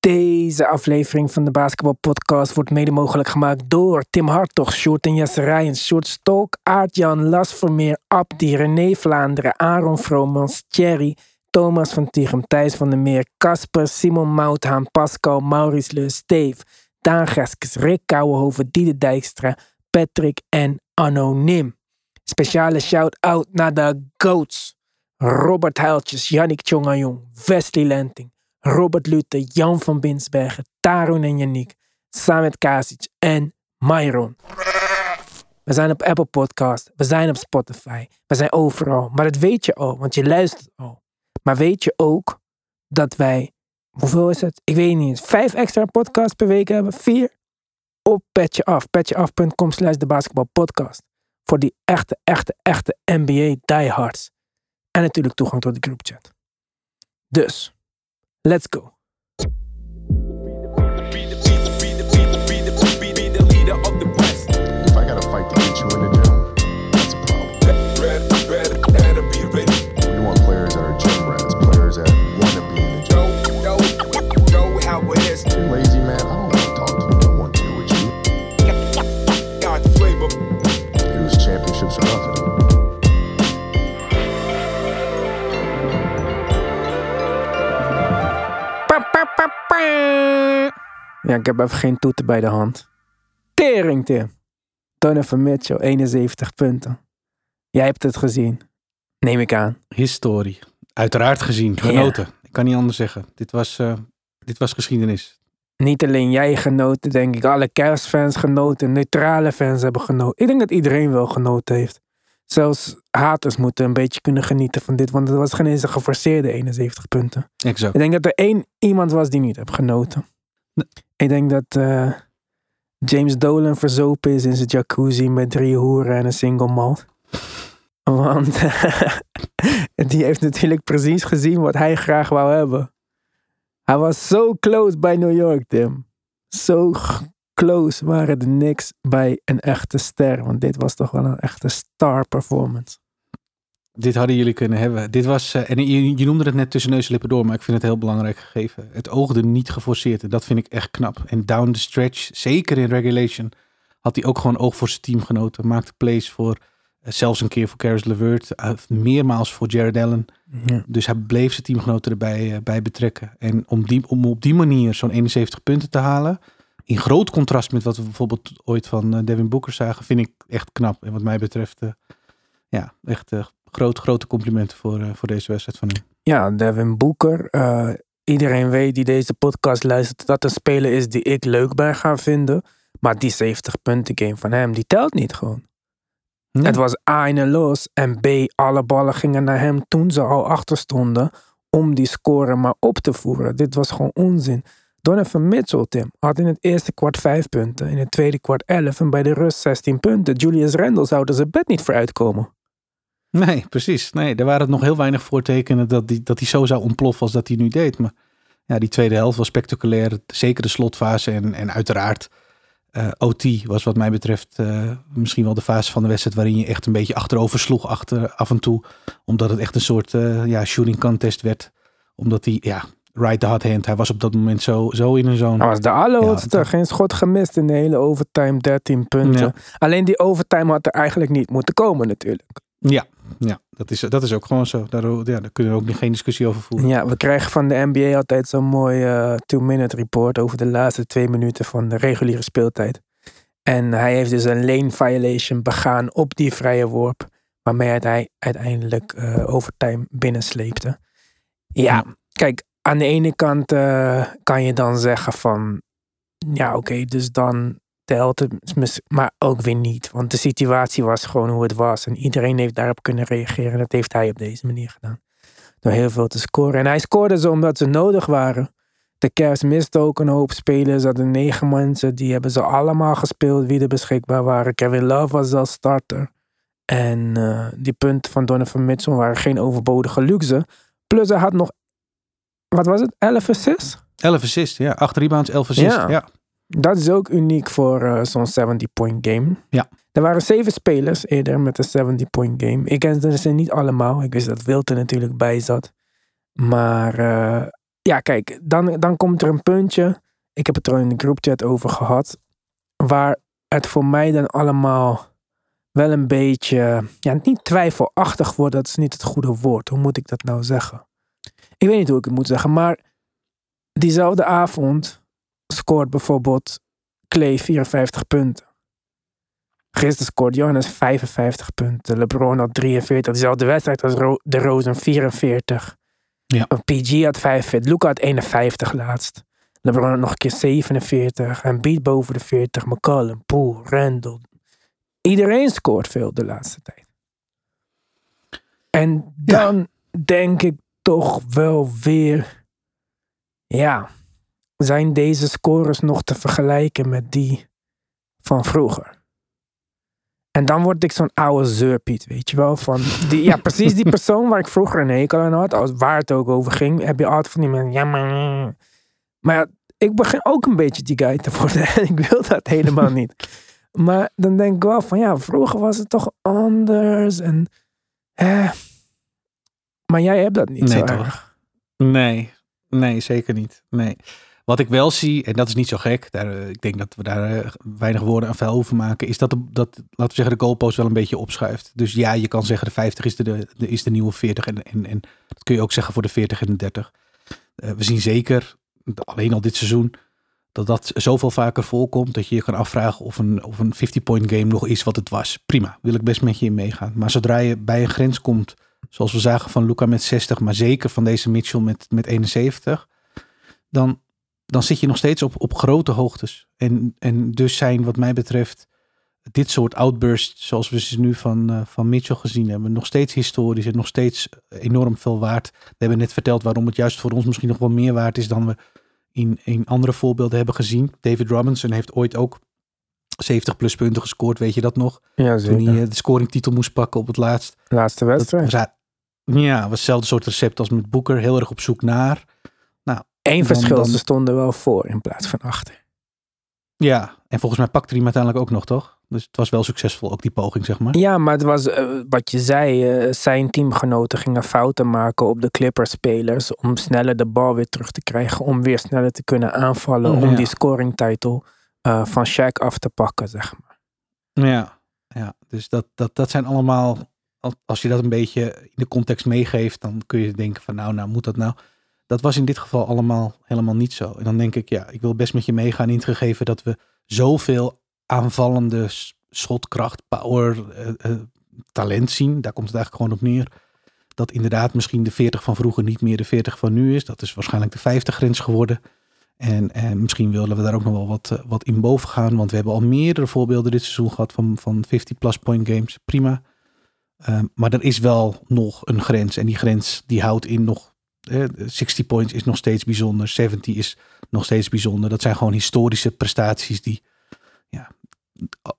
Deze aflevering van de Basketball Podcast wordt mede mogelijk gemaakt door Tim Hartog, Sjoerd en Jesse Rijens, Aart-Jan, Las Vermeer, Abdi, René Vlaanderen, Aaron Vromans, Thierry, Thomas van Tichem, Thijs van der Meer, Casper, Simon Mouthaan, Pascal, Maurice Le, Steve, Daan Geskes, Rick Kouwenhoven, Diede Dijkstra, Patrick en Anoniem. Speciale shout-out naar de GOATs. Robert Huiltjes, Yannick Tjongajong, Wesley Lenting, Robert Luther, Jan van Binsbergen, Tarun en Yannick, Samet Kasic en Myron. We zijn op Apple Podcast, we zijn op Spotify, we zijn overal. Maar dat weet je al, want je luistert al. Maar weet je ook dat wij, hoeveel is het? Ik weet niet eens, vijf extra podcasts per week hebben? Vier? Op Petje Af, petjeaf.com slash de basketbalpodcast. Voor die echte, echte, echte NBA diehards. En natuurlijk toegang tot de groupchat. Dus, let's go. Ja, ik heb even geen toeten bij de hand. Tering, Tim. Donovan Mitchell, 71 punten. Jij hebt het gezien. Neem ik aan. Historie. Uiteraard gezien. Genoten. Ik kan niet anders zeggen. Dit was, eh, dit was geschiedenis. Niet alleen jij genoten, denk ik. Alle Cavs-fans genoten. Neutrale fans hebben genoten. Ik denk dat iedereen wel genoten heeft. Zelfs haters moeten een beetje kunnen genieten van dit. Want het was geen eens een geforceerde 71 punten. Exact. Ik denk dat er één iemand was die niet heeft genoten. Ik denk dat eh, James Dolan verzopen is in zijn jacuzzi met drie hoeren en een single malt. Want die heeft natuurlijk precies gezien wat hij graag wou hebben. Hij was zo close bij New York, Tim. Zo close waren de Knicks bij een echte ster. Want dit was toch wel een echte star performance. Dit hadden jullie kunnen hebben. Dit was, eh, en je, je noemde het net tussen neus en lippen door, maar ik vind het heel belangrijk gegeven. Het oogde niet geforceerd en dat vind ik echt knap. En down the stretch, zeker in regulation, had hij ook gewoon oog voor zijn teamgenoten. Maakte plays voor, eh, zelfs een keer voor Caris LeVert, eh, meermaals voor Jared Allen. Ja. Dus hij bleef zijn teamgenoten erbij bij betrekken. En om, die, om op die manier zo'n 71 punten te halen, in groot contrast met wat we bijvoorbeeld ooit van Devin Booker zagen, vind ik echt knap. En wat mij betreft, ja, echt groot, grote complimenten voor, eh, voor deze wedstrijd van hem. Ja, Devin Booker. eh, iedereen weet die deze podcast luistert dat een speler is die ik leuk ben gaan vinden. Maar die 70 punten game van hem, die telt niet gewoon. Ja. Het was A een los en B, alle ballen gingen naar hem toen ze al achter stonden om die score maar op te voeren. Dit was gewoon onzin. Donovan Mitchell, Tim, had in het eerste kwart 5 punten, in het tweede kwart 11 en bij de rust 16 punten. Julius Randle zou er zijn bed niet voor uitkomen. Nee, precies. Nee, er waren nog heel weinig voortekenen dat hij dat die zo zou ontploffen als dat hij nu deed. Maar ja, die tweede helft was spectaculair. Zeker de slotfase en, en uiteraard eh, OT was wat mij betreft eh, misschien wel de fase van de wedstrijd waarin je echt een beetje achterover sloeg achter, af en toe. Omdat het echt een soort eh, ja, shooting contest werd. Omdat hij, ja, right the hot hand. Hij was op dat moment zo, zo in een zone. Hij was de allerhoogste. Ja, Geen schot gemist in de hele overtime. 13 punten. Ja. Alleen die overtime had er eigenlijk niet moeten komen natuurlijk. Ja, ja dat, is, dat is ook gewoon zo. Daar, ja, daar kunnen we ook geen discussie over voeren. Ja, we krijgen van de NBA altijd zo'n mooi eh, two-minute report over de laatste twee minuten van de reguliere speeltijd. En hij heeft dus een lane violation begaan op die vrije worp. Waarmee hij uiteindelijk eh, overtime binnensleepte. Ja, kijk, aan de ene kant eh, kan je dan zeggen van... Ja, oké, dus dan telt het. Maar ook weer niet. Want de situatie was gewoon hoe het was. En iedereen heeft daarop kunnen reageren. En dat heeft hij op deze manier gedaan. Door heel veel te scoren. En hij scoorde ze omdat ze nodig waren. De Cavs miste ook een hoop spelers. Ze hadden negen mensen. Die hebben ze allemaal gespeeld wie er beschikbaar waren. Kevin Love was zelfs starter. En eh, die punten van Donovan Mitchell waren geen overbodige luxe. Plus hij had nog... Wat was het? 11 assists? 11 assists, ja. 8 rebounds, 11 assists. Ja. Ja. Dat is ook uniek voor eh, zo'n 70-point game. Ja. Er waren zeven spelers eerder met een 70-point game. Ik kende ze niet allemaal. Ik wist dat Wilte natuurlijk bij zat. Maar eh, ja, kijk, dan, dan komt er een puntje. Ik heb het er al in de groupchat over gehad. Waar het voor mij dan allemaal wel een beetje, ja, niet twijfelachtig wordt. Dat is niet het goede woord. Hoe moet ik dat nou zeggen? Ik weet niet hoe ik het moet zeggen, maar diezelfde avond scoort bijvoorbeeld Clay 54 punten. Gisteren scoort Johannes 55 punten. LeBron had 43. Diezelfde wedstrijd als Ro de Rosen 44. Ja. PG had 45. Luca had 51 laatst. LeBron had nog een keer 47. En beat boven de 40. McCollum, Poole, Randall. Iedereen scoort veel de laatste tijd. En dan denk ik toch wel weer... Ja, zijn deze scores nog te vergelijken met die van vroeger? En dan word ik zo'n oude zeurpiet, weet je wel. Van die, ja, precies die persoon waar ik vroeger een hekel aan had. Als waar het ook over ging, heb je altijd van die mensen. Ja, maar. Maar ja, ik begin ook een beetje die guy te worden. En ik wil dat helemaal niet. Maar dan denk ik wel van ja, vroeger was het toch anders. En. Eh. Maar jij hebt dat niet Nee, zo toch? erg. Nee, nee, zeker niet. Nee. Wat ik wel zie, en dat is niet zo gek, daar, eh, ik denk dat we daar eh, weinig woorden aan vuil hoeven maken, is dat, de, dat, laten we zeggen, de goalpost wel een beetje opschuift. Dus ja, je kan zeggen de 50 is de, de, is de nieuwe 40 en, en, en dat kun je ook zeggen voor de 40 en de 30. Eh, we zien zeker, alleen al dit seizoen, dat dat zoveel vaker voorkomt dat je je kan afvragen of een, of een 50-point game nog is wat het was. Prima, wil ik best met je in meegaan. Maar zodra je bij een grens komt, zoals we zagen van Luca met 60, maar zeker van deze Mitchell met, met 71, dan, dan zit je nog steeds op, op grote hoogtes. En, en dus zijn wat mij betreft dit soort outbursts, zoals we ze nu van, eh, van Mitchell gezien hebben, nog steeds historisch en nog steeds enorm veel waard. We hebben net verteld waarom het juist voor ons misschien nog wel meer waard is dan we in, in andere voorbeelden hebben gezien. David Robinson heeft ooit ook 70 plus punten gescoord, weet je dat nog? Ja, Toen zeker. hij eh, de scoringtitel moest pakken op het laatst. Laatste wedstrijd. ja, was hetzelfde soort recept als met Boeker. Heel erg op zoek naar. Eén verschil, dan- ze stonden wel voor in plaats van achter. Ja, en volgens mij pakte hij hem uiteindelijk ook nog, toch? Dus het was wel succesvol, ook die poging, zeg maar. Ja, maar het was eh, wat je zei. eh, zijn teamgenoten gingen fouten maken op de Clippers-spelers. Om sneller de bal weer terug te krijgen. Om weer sneller te kunnen aanvallen. Mm, om ja. die scoringtitel eh van Shaq af te pakken, zeg maar. Ja, ja. dus dat, dat, dat zijn allemaal... al- Als je dat een beetje in de context meegeeft, dan kun je denken van nou, nou moet dat nou? Dat was in dit geval allemaal helemaal niet zo. En dan denk ik, ja, ik wil best met je meegaan ingegeven dat we zoveel aanvallende schotkracht, power, eh, eh, talent zien. Daar komt het eigenlijk gewoon op neer. Dat inderdaad misschien de 40 van vroeger niet meer de 40 van nu is. Dat is waarschijnlijk de 50 grens geworden. En, en misschien willen we daar ook nog wel wat, eh, wat in boven gaan. Want we hebben al meerdere voorbeelden dit seizoen gehad van, van 50-plus point games. Prima. Ehm, maar er is wel nog een grens. En die grens die houdt in nog... eh, 60 points is nog steeds bijzonder. 70 is nog steeds bijzonder. Dat zijn gewoon historische prestaties die... Ja,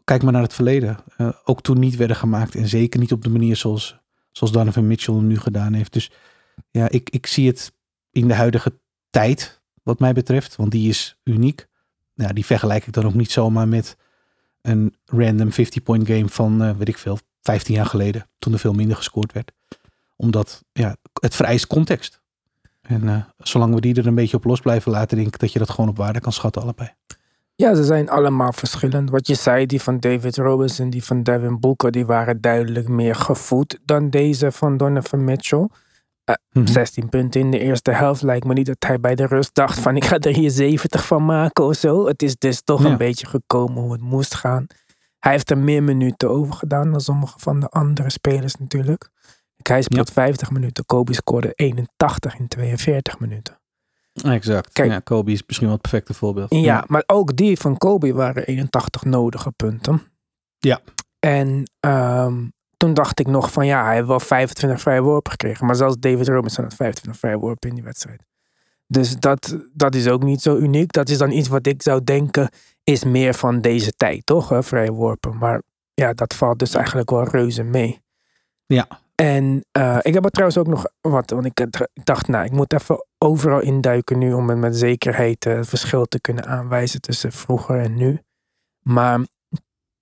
kijk maar naar het verleden. Eh, ook toen niet werden gemaakt. En zeker niet op de manier zoals, zoals Donovan Mitchell nu gedaan heeft. Dus ja, ik, ik zie het in de huidige tijd, wat mij betreft. Want die is uniek. Die vergelijk ik dan ook niet zomaar met een random 50-point game van, eh, weet ik veel, 15 jaar geleden. Toen er veel minder gescoord werd. Omdat, ja, het vereist context. En eh, zolang we die er een beetje op los blijven laten, denk ik dat je dat gewoon op waarde kan schatten allebei. Ja, ze zijn allemaal verschillend. Wat je zei, die van David Robinson, die van Devin Booker, die waren duidelijk meer gevoed dan deze van Donovan Mitchell. Mhm. 16 punten in de eerste helft lijkt me niet dat hij bij de rust dacht van ik ga er hier 70 van maken of zo. Het is dus toch Ja. een beetje gekomen hoe het moest gaan. Hij heeft er meer minuten over gedaan dan sommige van de andere spelers natuurlijk. Hij speelt 50 minuten, Kobe scoorde 81 in 42 minuten. Exact. Kijk. ja, Kobe is misschien wel het perfecte voorbeeld. Ja, maar ook die van Kobe waren 81 nodige punten. Ja. En ehm, toen dacht ik nog van ja, hij heeft wel 25 vrije worpen gekregen. Maar zelfs David Robinson had 25 vrije worpen in die wedstrijd. Dus dat, dat is ook niet zo uniek. Dat is dan iets wat ik zou denken is meer van deze tijd, toch? Hè? Vrije worpen. Maar ja, dat valt dus eigenlijk wel reuze mee. Ja. En eh, ik heb er trouwens ook nog wat, want ik, ik dacht, nou, ik moet even overal induiken nu om het met zekerheid eh, het verschil te kunnen aanwijzen tussen vroeger en nu. Maar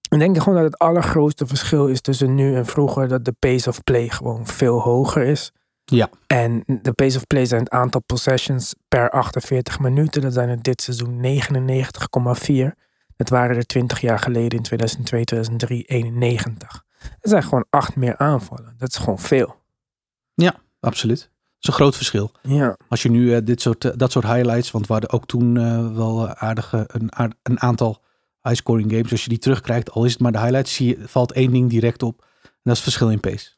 ik denk gewoon dat het allergrootste verschil is tussen nu en vroeger dat de pace of play gewoon veel hoger is. Ja. En de pace of play zijn het aantal possessions per 48 minuten. Dat zijn er dit seizoen 99,4. Dat waren er 20 jaar geleden in 2002, 2003, 91. Er zijn gewoon acht meer aanvallen. Dat is gewoon veel. Absoluut. Dat is een groot verschil. Ja, Als je nu eh, dit soort, eh, dat soort highlights, want we hadden ook toen eh, wel aardige, een, aard- een aantal high-scoring games. Als je die terugkrijgt, al is het maar de highlights, zie je, valt één ding direct op. En dat is het verschil in pace.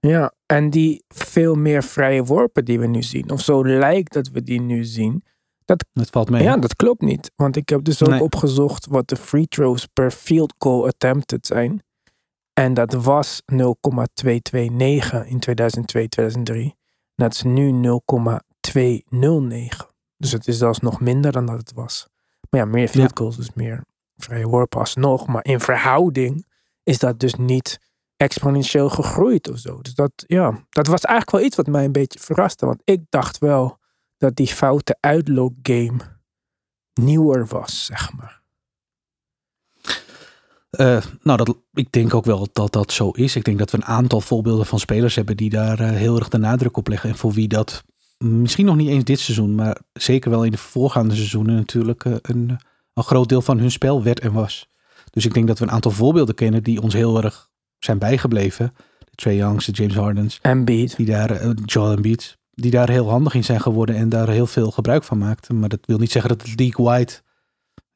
ja, en die veel meer vrije worpen die we nu zien, of zo lijkt dat we die nu zien. Dat valt mee. Ja, dat klopt niet. Want ik heb dus ook Nee. opgezocht wat de free throws per field goal attempted zijn. En dat was 0,229 in 2002, 2003. Dat is nu 0,209. Dus het is zelfs nog minder dan dat het was. Maar ja, meer field Ja. goals, dus meer vrije worpen alsnog. Maar in verhouding is dat dus niet exponentieel gegroeid of zo. Dus dat, ja, dat was eigenlijk wel iets wat mij een beetje verraste. Want ik dacht wel dat die foute uitloop game nieuwer was, zeg maar. Eh, nou, dat, ik denk ook wel dat dat zo is. Ik denk dat we een aantal voorbeelden van spelers hebben die daar eh, heel erg de nadruk op leggen. En voor wie dat misschien nog niet eens dit seizoen, maar zeker wel in de voorgaande seizoenen natuurlijk eh, een, een groot deel van hun spel werd en was. Dus ik denk dat we een aantal voorbeelden kennen die ons heel erg zijn bijgebleven. De Trey Youngs, de James Hardens, Embiid. die daar, Joel Embiid, die daar heel handig in zijn geworden en daar heel veel gebruik van maakten. Maar dat wil niet zeggen dat het league-wide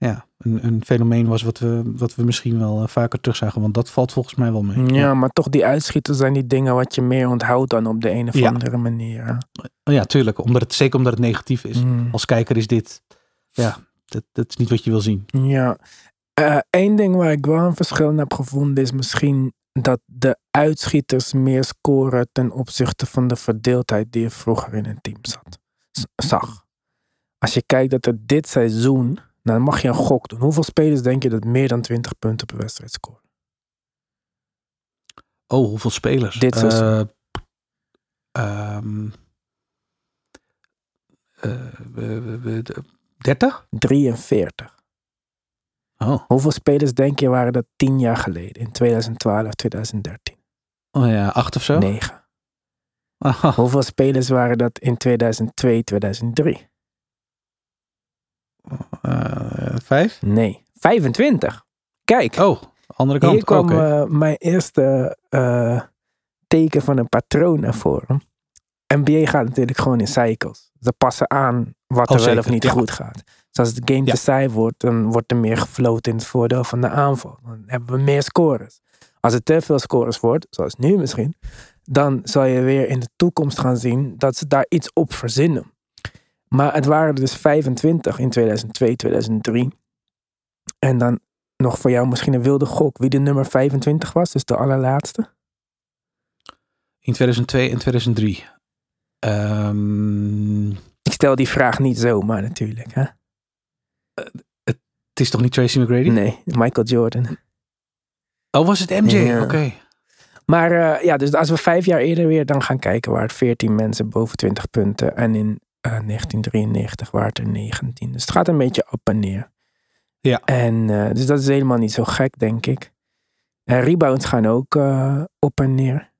ja, een, een fenomeen was wat we, wat we misschien wel eh, vaker terugzagen. Want dat valt volgens mij wel mee. Ja, maar toch die uitschieters zijn die dingen wat je meer onthoudt dan op de een of Ja. andere manier. Oh ja, tuurlijk. Omdat het, zeker omdat het negatief is. Mm. Als kijker is dit, ja, dat, dat is niet wat je wil zien. Ja. Eén ding waar ik wel een verschil in heb gevonden is misschien dat de uitschieters meer scoren ten opzichte van de verdeeldheid die er vroeger in een team zat. Zag. Als je kijkt dat er dit seizoen, dan mag je een gok doen. Hoeveel spelers denk je dat meer dan 20 punten per wedstrijd scoren? Oh, hoeveel spelers? Dit we- we- de- 30? 43. Oh. Hoeveel spelers denk je waren dat 10 jaar geleden, in 2012, 2013? oh ja, 8 of zo? 9. Ah, Hoeveel spelers waren dat in 2002, 2003? Eh, vijf? Nee, 25. Kijk, Oh, andere kant. hier kwam eh, mijn eerste eh, teken van een patroon naar voren. NBA gaat natuurlijk gewoon in cycles. Ze passen aan wat Oh, er wel of niet ja. goed gaat. Dus als het game Ja. te saai wordt, dan wordt er meer gefloten in het voordeel van de aanval. Dan hebben we meer scores. Als het te veel scores wordt, zoals nu misschien, dan zal je weer in de toekomst gaan zien dat ze daar iets op verzinnen. Maar het waren er dus 25 in 2002, 2003. En dan nog voor jou misschien een wilde gok wie de nummer 25 was, dus de allerlaatste. In 2002 en 2003. Ehm, Ik stel die vraag niet zomaar natuurlijk. Hè? het is toch niet Tracy McGrady? Nee, Michael Jordan. Oh, was het MJ? Ja. Oké. Maar eh, ja, dus als we vijf jaar eerder weer dan gaan kijken, waren het 14 mensen boven 20 punten. En in eh, 1993 waren het er 19. Dus het gaat een beetje op en neer. Ja. En eh, dus dat is helemaal niet zo gek, denk ik. En rebounds gaan ook eh, op en neer.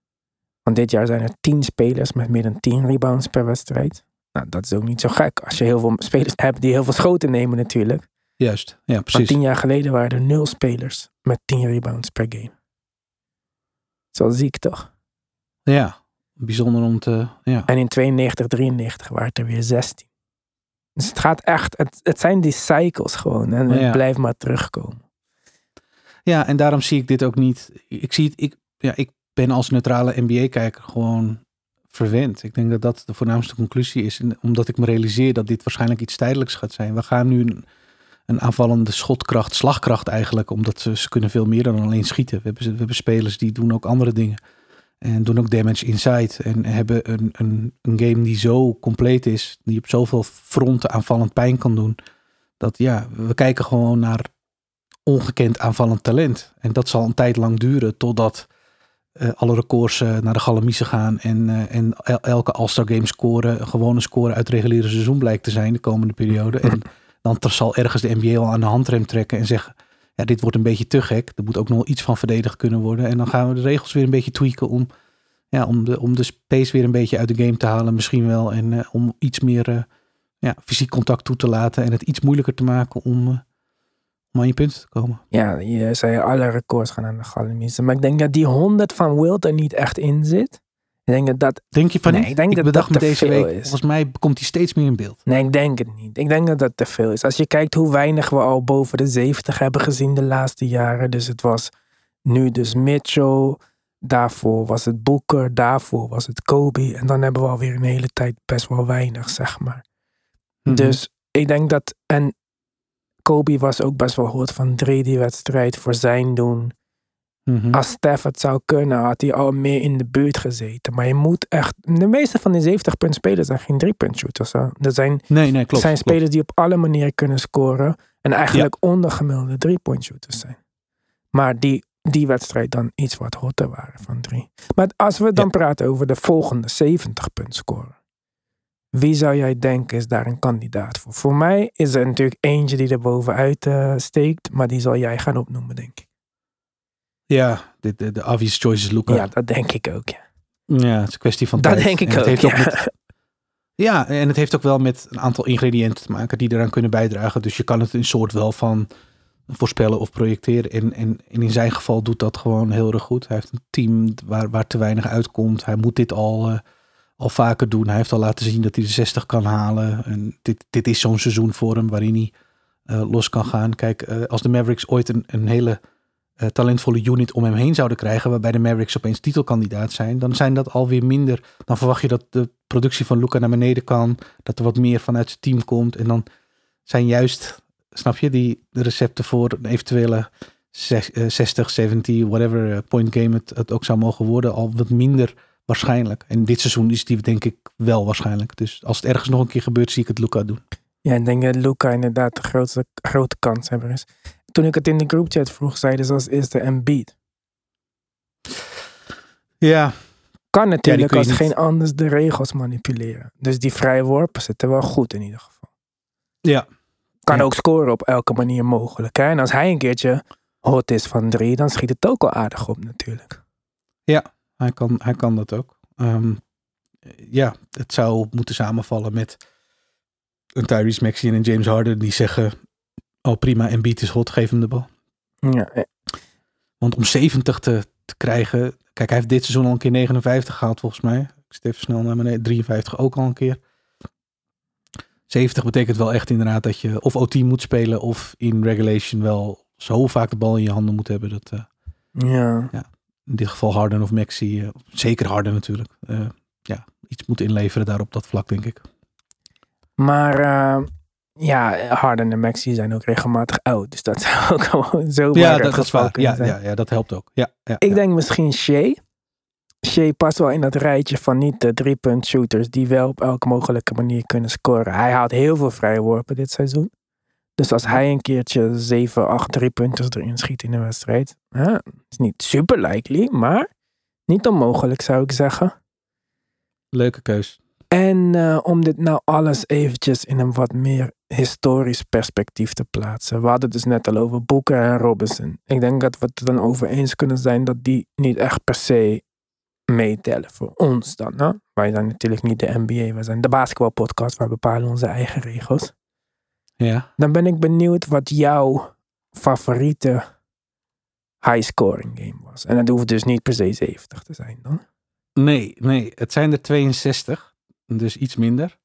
Want dit jaar zijn er 10 spelers met meer dan 10 rebounds per wedstrijd. Nou, dat is ook niet zo gek. Als je heel veel spelers hebt die heel veel schoten nemen natuurlijk. Juist. Ja, Maar precies. tien jaar geleden waren er nul spelers met 10 rebounds per game. Zo ziek toch? Ja. Bijzonder om te... Ja. En in 92, 93 waren het er weer 16. Dus het gaat echt, het, het zijn die cycles gewoon. En het Ja. blijft maar terugkomen. Ja, en daarom zie ik dit ook niet. Ik zie het, ik, ja, ik ben als neutrale NBA-kijker gewoon verwend. Ik denk dat dat de voornaamste conclusie is. Omdat ik me realiseer dat dit waarschijnlijk iets tijdelijks gaat zijn. We gaan nu een, een aanvallende schotkracht, slagkracht eigenlijk, omdat ze, ze kunnen veel meer dan alleen schieten. We hebben, we hebben spelers die doen ook andere dingen. En doen ook damage inside. En hebben een, een, een game die zo compleet is, die op zoveel fronten aanvallend pijn kan doen. Dat ja, we kijken gewoon naar ongekend aanvallend talent. En dat zal een tijd lang duren totdat eh, alle records eh, naar de galamiezen gaan. En, eh, en el- elke All-Star Game score gewone score uit reguliere seizoen blijkt te zijn de komende periode. En dan zal ergens de NBA al aan de handrem trekken en zeggen... Ja, dit wordt een beetje te gek. Er moet ook nog iets van verdedigd kunnen worden. En dan gaan we de regels weer een beetje tweaken om ja, om, de, om de space weer een beetje uit de game te halen misschien wel. En eh, om iets meer eh, ja, fysiek contact toe te laten. En het iets moeilijker te maken om, om aan je punten te komen. Ja, je zei alle records gaan aan de Galamiezen. Maar ik denk dat die 100 van Wild er niet echt in zit. Ik denk dat dat... Denk je van Nee, niet? ik denk dat bedacht dat me deze week, is. volgens mij komt hij steeds meer in beeld. Nee, ik denk het niet. Ik denk dat dat te veel is. Als je kijkt hoe weinig we al boven de 70 hebben gezien de laatste jaren. Dus het was nu dus Mitchell. Daarvoor was het Booker. Daarvoor was het Kobe. En dan hebben we alweer een hele tijd best wel weinig, zeg maar. Mhm. Dus ik denk dat. En Kobe was ook best wel hot van drie die wedstrijd voor zijn doen. Mhm. Als Stef het zou kunnen, had hij al meer in de buurt gezeten. Maar je moet echt. De meeste van die 70 punt spelers zijn geen drie punt shooters. Hè. Er zijn, nee, nee, klopt. zijn klopt. spelers die op alle manieren kunnen scoren. En eigenlijk ondergemiddelde drie point shooters zijn. Maar die, die wedstrijd dan iets wat hotter waren van drie. Maar als we dan Ja. praten over de volgende 70 punt scoren. Wie zou jij denken is daar een kandidaat voor? Voor mij is er natuurlijk eentje die er bovenuit eh, steekt. Maar die zal jij gaan opnoemen, denk ik. Ja, de, de, de obvious choice is Luca. Ja, dat denk ik ook. Ja. Ja, het is een kwestie van Dat tijd. denk ik En het ook. heeft ja. met- ja, en het heeft ook wel met een aantal ingrediënten te maken die eraan kunnen bijdragen. Dus je kan het een soort wel van voorspellen of projecteren. En, en, en in zijn geval doet dat gewoon heel erg goed. Hij heeft een team waar, waar te weinig uitkomt. Hij moet dit al, eh, al vaker doen. Hij heeft al laten zien dat hij de 60 kan halen. En dit, dit is zo'n seizoen voor hem waarin hij eh, los kan gaan. Kijk, eh, als de Mavericks ooit een, een hele eh, talentvolle unit om hem heen zouden krijgen, waarbij de Mavericks opeens titelkandidaat zijn, dan zijn dat alweer minder. Dan verwacht je dat de productie van Luca naar beneden kan, dat er wat meer vanuit zijn team komt. En dan zijn juist, snap je, die de recepten voor een eventuele zes- eh, 60, 70, whatever eh, point game het, het ook zou mogen worden, al wat minder waarschijnlijk. En dit seizoen is die denk ik wel waarschijnlijk. Dus als het ergens nog een keer gebeurt, zie ik het Luca doen. Ja, ik denk dat Luca inderdaad de grootste, grote kanshebber is. Toen ik het in de groupchat vroeg, zeiden ze als eerste Embiid. Ja, Kan natuurlijk je als niet- geen anders de regels manipuleren. Dus die vrije worpen zitten wel goed in ieder geval. ja, Kan Ja. ook scoren op elke manier mogelijk. Hè? En als hij een keertje hot is van drie, dan schiet het ook al aardig op natuurlijk. Hij kan, hij kan dat ook. Ehm, ja, het zou moeten samenvallen met een Tyrese Maxey en een James Harden die zeggen, oh prima, Embiid is hot, geef hem de bal. Ja, eh, Want om 70 te, te krijgen, kijk hij heeft dit seizoen al een keer 59 gehaald volgens mij. Ik zit even snel naar beneden, 53 ook al een keer. 70 betekent wel echt inderdaad dat je of OT moet spelen of in regulation wel zo vaak de bal in je handen moet hebben. Dat, eh, ja. in dit geval Harden of Maxi, eh, zeker Harden natuurlijk, ja, iets moet inleveren daar op dat vlak, denk ik. Maar ja, Harden en Maxi zijn ook regelmatig oud. Dus dat zou ook gewoon zo Ja, dat, is waar. Ja, zijn. ja, ja, dat helpt ook. Ja, ja, Ik ja. denk misschien Shea. Shea past wel in dat rijtje van niet de drie-punt shooters die wel op elke mogelijke manier kunnen scoren. Hij haalt heel veel vrije worpen dit seizoen. Dus als hij een keertje 7, 8 drie-punters erin schiet in een wedstrijd. Hè, is niet super likely, maar niet onmogelijk zou ik zeggen. Leuke keus. En eh, om dit nou alles eventjes in een wat meer historisch perspectief te plaatsen. We hadden het dus net al over Booker en Robinson. Ik denk dat we het er dan over eens kunnen zijn dat die niet echt per se meetellen voor ons dan. Hè? Wij zijn natuurlijk niet de NBA, wij zijn de basketbalpodcast, wij bepalen onze eigen regels. Ja. Dan ben ik benieuwd wat jouw favoriete high-scoring game was. En dat hoeft dus niet per se 70 te zijn dan. Nee, nee, het zijn er 62, dus iets minder.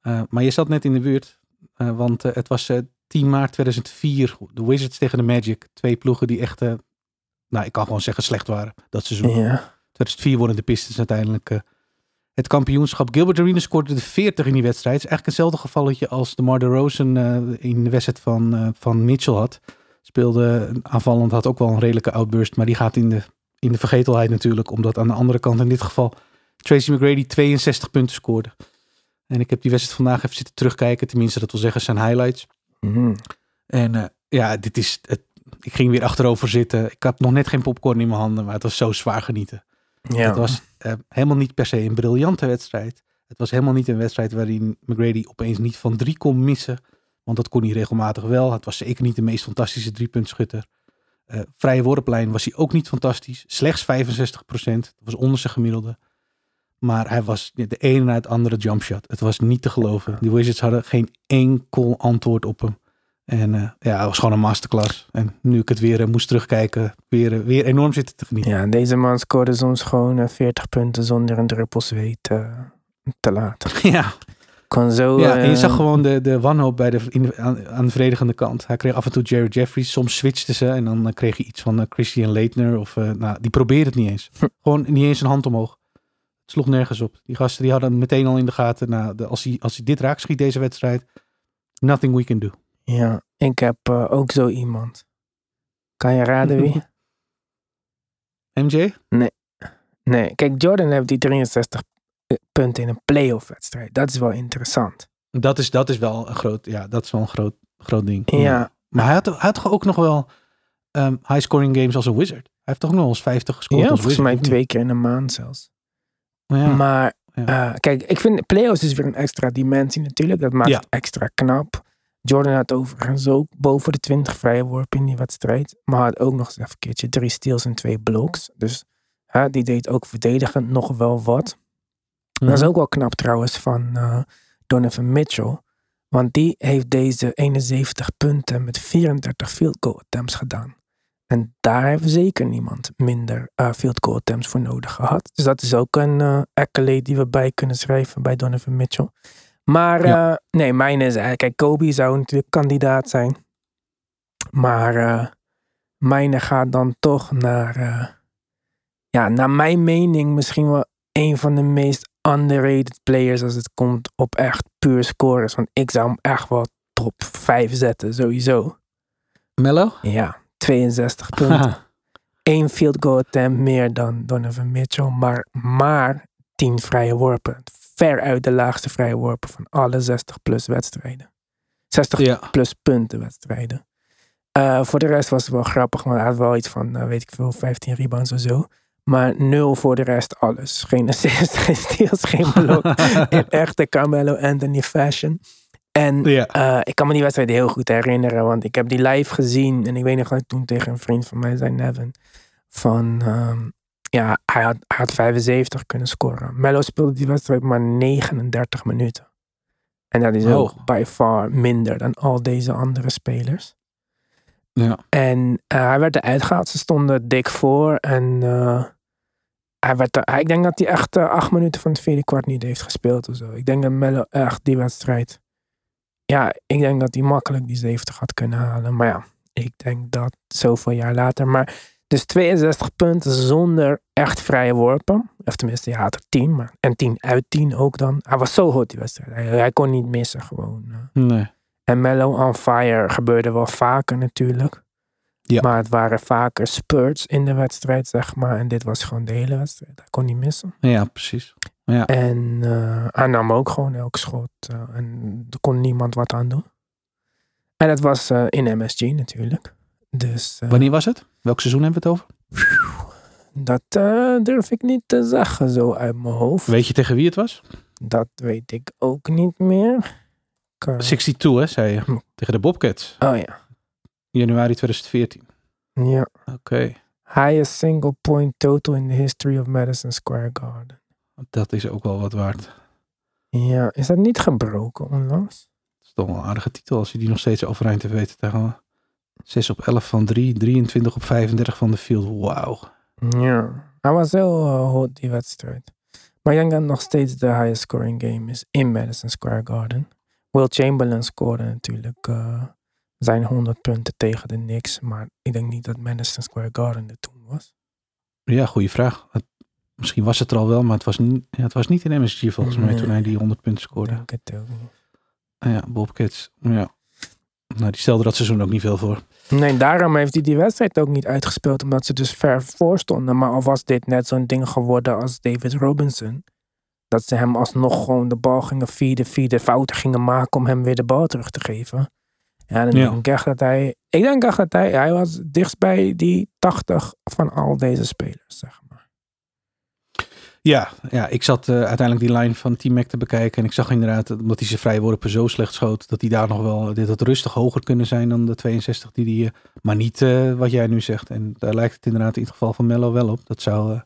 Eh, maar je zat net in de buurt, eh, want eh, het was eh 10 maart 2004, de Wizards tegen de Magic. Twee ploegen die echt, nou ik kan gewoon zeggen slecht waren dat seizoen. Ja. 2004 wonnen de Pistons uiteindelijk het kampioenschap. Gilbert Arenas scoorde de 40 in die wedstrijd. Het is eigenlijk hetzelfde gevalletje als de Mar Rosen in de wedstrijd van, van Mitchell had. Speelde aanvallend, had ook wel een redelijke outburst, maar die gaat in de, in de vergetelheid natuurlijk. Omdat aan de andere kant in dit geval Tracy McGrady 62 punten scoorde. En ik heb die wedstrijd vandaag even zitten terugkijken. Tenminste, dat wil zeggen zijn highlights. Mhm. En eh, ja, dit is het. Ik ging weer achterover zitten. Ik had nog net geen popcorn in mijn handen, maar het was zo zwaar genieten. Ja. Het was eh, helemaal niet per se een briljante wedstrijd. Het was helemaal niet een wedstrijd waarin McGrady opeens niet van drie kon missen. Want dat kon hij regelmatig wel. Het was zeker niet de meest fantastische driepuntschutter. Eh, vrije worplijn was hij ook niet fantastisch. Slechts 65%. Dat was onder zijn gemiddelde. Maar hij was de ene na het andere jumpshot. Het was niet te geloven. Die Wizards hadden geen enkel antwoord op hem. En uh, ja, het was gewoon een masterclass. En nu ik het weer uh, moest terugkijken, weer, weer enorm zitten te genieten. Ja, deze man scoorde soms gewoon 40 punten zonder een druppel zweet te laten. Ja. Kon zo, ja, en je zag gewoon de, de wanhoop bij de, in, aan, aan de verdedigende kant. Hij kreeg af en toe Jerry Jeffries. Soms switchte ze en dan kreeg je iets van Christian Leitner. Of, nou, die probeerde het niet eens. gewoon niet eens een hand omhoog. Sloeg nergens op. Die gasten die hadden meteen al in de gaten. Nou, de, als, hij, als hij dit raak schiet, deze wedstrijd. Nothing we can do. Ja, ik heb uh, ook zo iemand. Kan je raden wie? MJ? Nee. Nee, kijk, Jordan heeft die 63 punten in een playoff wedstrijd. Dat is wel interessant. Dat is, dat is wel een groot, ja, dat is wel een groot, groot ding. Ja. Maar hij had, hij had toch ook nog wel um, high scoring games als een wizard. Hij heeft toch nog wel eens 50 gescoord ja, volgens wizard, mij twee keer in een maand zelfs. Ja. Maar uh, kijk, ik vind playoffs is weer een extra dimensie natuurlijk. Dat maakt het extra knap. Jordan had overigens ook boven de 20 vrije worpen in die wedstrijd. Maar had ook nog eens even een keertje drie steals en twee blocks. Dus uh, die deed ook verdedigend nog wel wat. Dat is ook wel knap trouwens van uh, Donovan Mitchell. Want die heeft deze 71 punten met 34 field goal attempts gedaan. En daar heeft zeker niemand minder uh, field goal attempts voor nodig gehad. Dus dat is ook een uh, accolade die we bij kunnen schrijven bij Donovan Mitchell. Maar Ja. uh, nee, mijn is eigenlijk, kijk, Kobe zou natuurlijk kandidaat zijn. Maar mijne gaat dan toch naar, ja, naar mijn mening misschien wel een van de meest underrated players als het komt op echt puur scores. Want ik zou hem echt wel top 5 zetten, sowieso. Mello? Ja, 62 punten. Eén field goal attempt meer dan Donovan Mitchell, maar maar 10 vrije worpen. Ver uit de laagste vrije worpen van alle 60 plus wedstrijden. 60 Ja. plus punten wedstrijden. Uh, voor de rest was het wel grappig, maar hij had wel iets van, uh, weet ik veel, 15 rebounds of zo. Maar nul voor de rest alles. Geen assist, geen steals, geen blok. In echte Carmelo Anthony fashion. En Ja. uh, ik kan me die wedstrijd heel goed herinneren, want ik heb die live gezien. En ik weet nog dat ik toen tegen een vriend van mij zei, Nevin, van um, ja, hij had, hij had 75 kunnen scoren. Melo speelde die wedstrijd maar 39 minuten. En dat is Oh. ook by far minder dan al deze andere spelers. Ja. En uh, hij werd eruit gehaald. Ze stonden dik voor. En uh, hij werd er, ik denk dat hij echt uh, acht minuten van het vierde kwart niet heeft gespeeld of zo. Ik denk dat Melo echt die wedstrijd. Ja, ik denk dat hij makkelijk die 70 had kunnen halen. Maar ja, ik denk dat zoveel jaar later. Maar dus 62 punten zonder echt vrije worpen. Of tenminste, hij had er 10. Maar, en 10 uit 10 ook dan. Hij was zo goed die wedstrijd. Hij, hij kon niet missen gewoon. eh. Nee. En Mellow on Fire gebeurde wel vaker natuurlijk. Ja. Maar het waren vaker spurts in de wedstrijd, zeg maar. En dit was gewoon de hele wedstrijd. Hij kon niet missen. Ja, precies. Ja. En uh, hij nam ook gewoon elk schot. Uh, en er kon niemand wat aan doen. En het was uh, in MSG natuurlijk. Dus, eh, Wanneer was het? Welk seizoen hebben we het over? Dat durf ik niet te zeggen zo uit mijn hoofd. Weet je tegen wie het was? Dat weet ik ook niet meer. Kan... 62, hè, zei je. Hm. Tegen de Bobcats. Oh ja. Januari 2014. Ja. Oké. Okay. Highest single point total in the history of Madison Square Garden. Dat is ook wel wat waard. Ja, is dat niet gebroken onlangs? Dat is toch wel een aardige titel als je die nog steeds overeind heeft weten te houden. 6 op 11 van 3, 23 op 35 van de field. Wauw. Ja, hij was heel uh, hot die wedstrijd. Maar ik denk dat nog steeds de highest scoring game is in Madison Square Garden. Will Chamberlain scoorde natuurlijk uh, zijn 100 punten tegen de Knicks. Maar ik denk niet dat Madison Square Garden er toen was. Ja, goede vraag. Het, misschien was het er al wel, maar het was, niet, ja, het was niet in MSG volgens mij toen hij die 100 punten scoorde. Ik het ook niet. Ah ja, Bobcats. Ja. Nou, die stelde dat seizoen ook niet veel voor. Nee, daarom heeft hij die wedstrijd ook niet uitgespeeld, omdat ze dus ver voor stonden. Maar al was dit net zo'n ding geworden als David Robinson, dat ze hem alsnog gewoon de bal gingen feeden, feeden, fouten gingen maken om hem weer de bal terug te geven. Ja, dan ja. denk ik echt dat hij, ik denk echt dat hij, hij was dichtst bij die 80 van al deze spelers, zeg. Ja, ja ik zat uh, uiteindelijk die line van Team Mac te bekijken. En ik zag inderdaad, omdat hij zijn vrije worpen zo slecht schoot, dat hij daar nog wel, dit had rustig hoger kunnen zijn dan de 62 die hij, maar niet uh, wat jij nu zegt. En daar lijkt het inderdaad in het geval van Mello wel op. Dat zou, uh,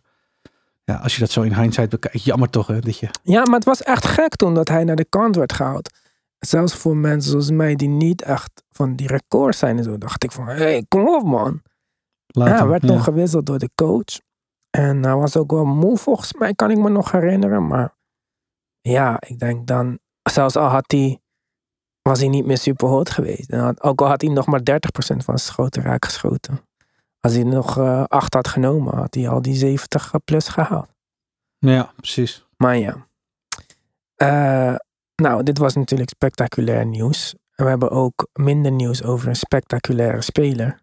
ja, als je dat zo in hindsight bekijkt, jammer toch hè, dat je... Ja, maar het was echt gek toen dat hij naar de kant werd gehaald. Zelfs voor mensen zoals mij die niet echt van die records zijn en zo, dacht ik van, hé, hey, kom op man. Laat ja, werd toen gewisseld door de coach. En hij was ook wel moe volgens mij, kan ik me nog herinneren. Maar ja, ik denk dan, zelfs al had hij, was hij niet meer super hot geweest. En had, ook al had hij nog maar 30% van zijn schoten raak geschoten. Als hij nog uh, 8 had genomen, had hij al die 70 plus gehaald. Ja, precies. Maar ja. Uh, nou, dit was natuurlijk spectaculair nieuws. En we hebben ook minder nieuws over een spectaculaire speler.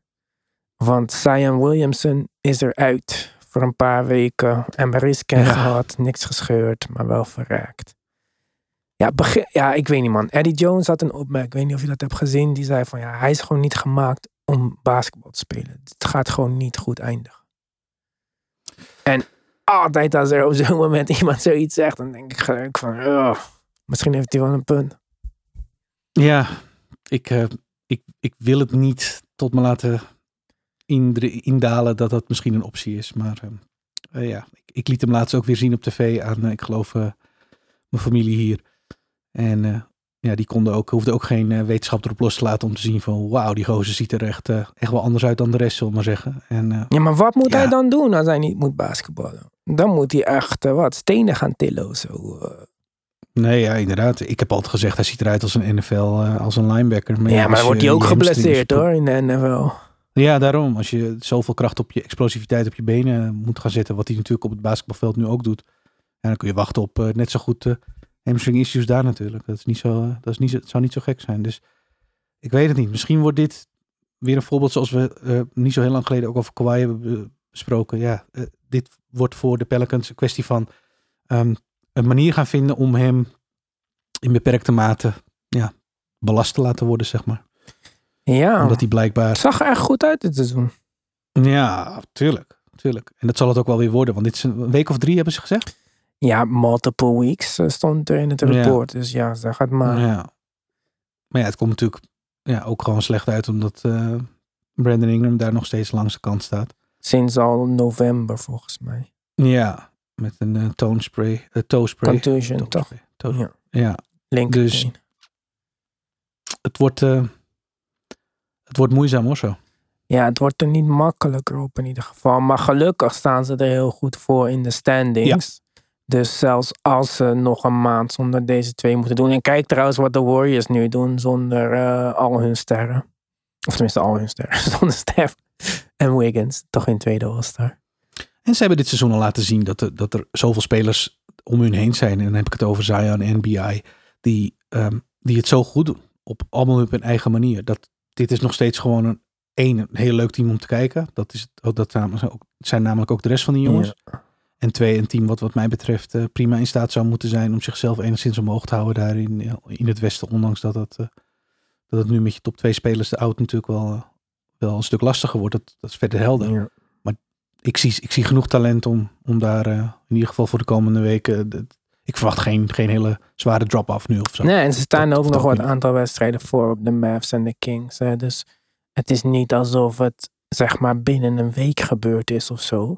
Want Zion Williamson is eruit voor een paar weken. MRI-scan ja. gehad, niks gescheurd, maar wel verraakt. Ja, begin, ja, ik weet niet man. Eddie Jones had een opmerking, ik weet niet of je dat hebt gezien. Die zei van ja, hij is gewoon niet gemaakt om basketbal te spelen. Het gaat gewoon niet goed eindigen. En altijd als er op zo'n moment iemand zoiets zegt, dan denk ik gelijk van, oh, misschien heeft hij wel een punt. Ja, ik, uh, ik, ik wil het niet tot me laten indalen dat dat misschien een optie is. Maar uh, ja, ik, ik, liet hem laatst ook weer zien op tv aan, ik geloof, mijn familie hier. En ja, die konden ook, hoefde ook geen wetenschap erop los te laten om te zien van wauw, die gozer ziet er echt, echt wel anders uit dan de rest, zullen we maar zeggen. En, ja, maar wat moet hij dan doen als hij niet moet basketballen? Dan moet hij echt wat stenen gaan tillen of zo. Nee, ja, inderdaad. Ik heb altijd gezegd, hij ziet eruit als een NFL, als een linebacker. Maar ja, maar wordt hij ook geblesseerd hoor in de NFL. Ja, daarom. Als je zoveel kracht op je explosiviteit op je benen moet gaan zetten, wat hij natuurlijk op het basketbalveld nu ook doet, ja, dan kun je wachten op uh, net zo goed uh, hamstring issues daar natuurlijk. Dat, is niet zo, uh, dat is niet, zou niet zo gek zijn. Dus ik weet het niet. Misschien wordt dit weer een voorbeeld zoals we niet zo heel lang geleden ook over Kawhi hebben besproken. Ja, dit wordt voor de Pelicans een kwestie van um, een manier gaan vinden om hem in beperkte mate ja, belast te laten worden, zeg maar. Ja. Omdat hij blijkbaar... Het zag er echt goed uit dit seizoen. Ja, tuurlijk. tuurlijk. En dat zal het ook wel weer worden. Want dit is een week of drie, hebben ze gezegd? Ja, multiple weeks eh, stond er in het report. Dus ja, zeg het maar. Ja. Maar ja, het komt natuurlijk ja, ook gewoon slecht uit. Omdat uh, Brandon Ingram daar nog steeds langs de kant staat. Sinds al november volgens mij. Ja, met een uh, toonspray. Uh, toespray. Contusion, toch? ja. ja. Link dus het wordt... Het wordt moeizaam of zo. Ja, het wordt er niet makkelijker op in ieder geval. Maar gelukkig staan ze er heel goed voor in de standings. Dus zelfs als ze nog een maand zonder deze twee moeten doen. En kijk trouwens wat de Warriors nu doen zonder uh, al hun sterren. Of tenminste al hun sterren. Zonder Steph en Wiggins. Toch in tweede All-Star. En ze hebben dit seizoen al laten zien dat er, dat er zoveel spelers om hun heen zijn. En dan heb ik het over Zion en BI. Die, um, die het zo goed doen. Op allemaal op hun eigen manier. Dat, dit is nog steeds gewoon een, één, een heel leuk team om te kijken. Dat, is, dat zijn namelijk ook de rest van die jongens. En twee, een team wat wat mij betreft uh, prima in staat zou moeten zijn om zichzelf enigszins omhoog te houden daar in, in het westen. Ondanks dat het, uh, dat het nu met je top twee spelers de oud natuurlijk wel, uh, wel een stuk lastiger wordt. Dat, dat is verder helder. Ja. Maar ik zie, ik zie genoeg talent om, om daar in ieder geval voor de komende weken ik verwacht geen, geen hele zware drop-off nu of zo. Nee, en ze staan dat, ook nog wat aantal wedstrijden voor op de Mavs en de Kings. Hè. Dus het is niet alsof het zeg maar binnen een week gebeurd is of zo.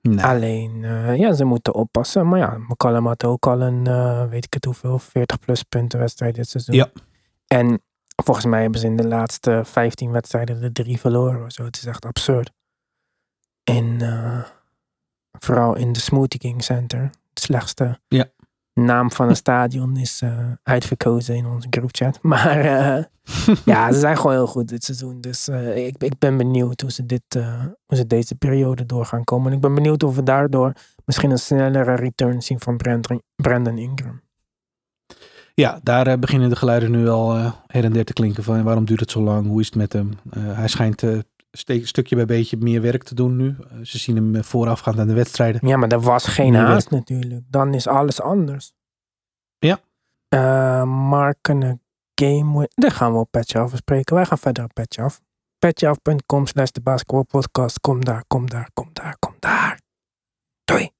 Nee. Alleen, uh, ja, ze moeten oppassen. Maar ja, McCallum had ook al een, uh, weet ik het hoeveel, 40 plus punten wedstrijd dit seizoen. Ja. En volgens mij hebben ze in de laatste 15 wedstrijden de drie verloren of zo. Het is echt absurd. En uh, vooral in de Smoothie King Center, het slechtste ja naam van een stadion is uh, uitverkozen in onze groupchat. Maar uh, ja, ze zijn gewoon heel goed dit seizoen. Dus uh, ik, ik ben benieuwd hoe ze, dit, hoe ze deze periode door gaan komen. En ik ben benieuwd of we daardoor misschien een snellere return zien van Brandon, Brandon Ingram. Ja, daar beginnen de geluiden nu al her en der te klinken van waarom duurt het zo lang? Hoe is het met hem? hij schijnt stukje bij beetje meer werk te doen nu. Eh, ze zien hem voorafgaand aan de wedstrijden. Ja, maar er was geen haast natuurlijk. Dan is alles anders. Ja. Uh, marken game Daar gaan we op Petje Af bespreken. Wij gaan verder op Petje Af. Petjeaf.com slash de basketbalpodcast. Kom daar, kom daar, kom daar, kom daar. Doei.